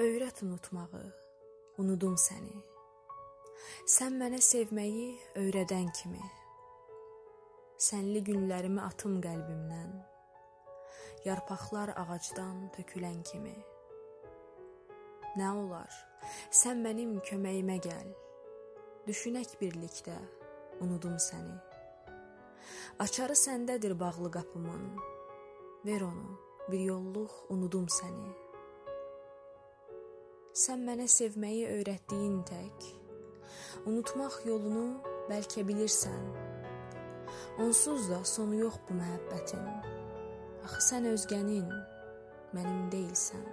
Öyrət unutmağı, unudum səni. Sən mənə sevməyi öyrədən kimi. Sənli günlərimi atım qəlbimdən. Yarpaqlar ağacdan tökülən kimi. Nə olar? Sən mənim köməyimə gəl. Düşünək birlikdə, unudum səni. Açarı səndədir bağlı qapımın. Ver onu, bir yolluq unudum səni. Sən mənə sevməyi öyrətdiyin tək, unutmaq yolunu bəlkə bilirsən. Onsuz da sonu yox bu məhəbbətin. Axı sən özgənin, mənim deyilsən.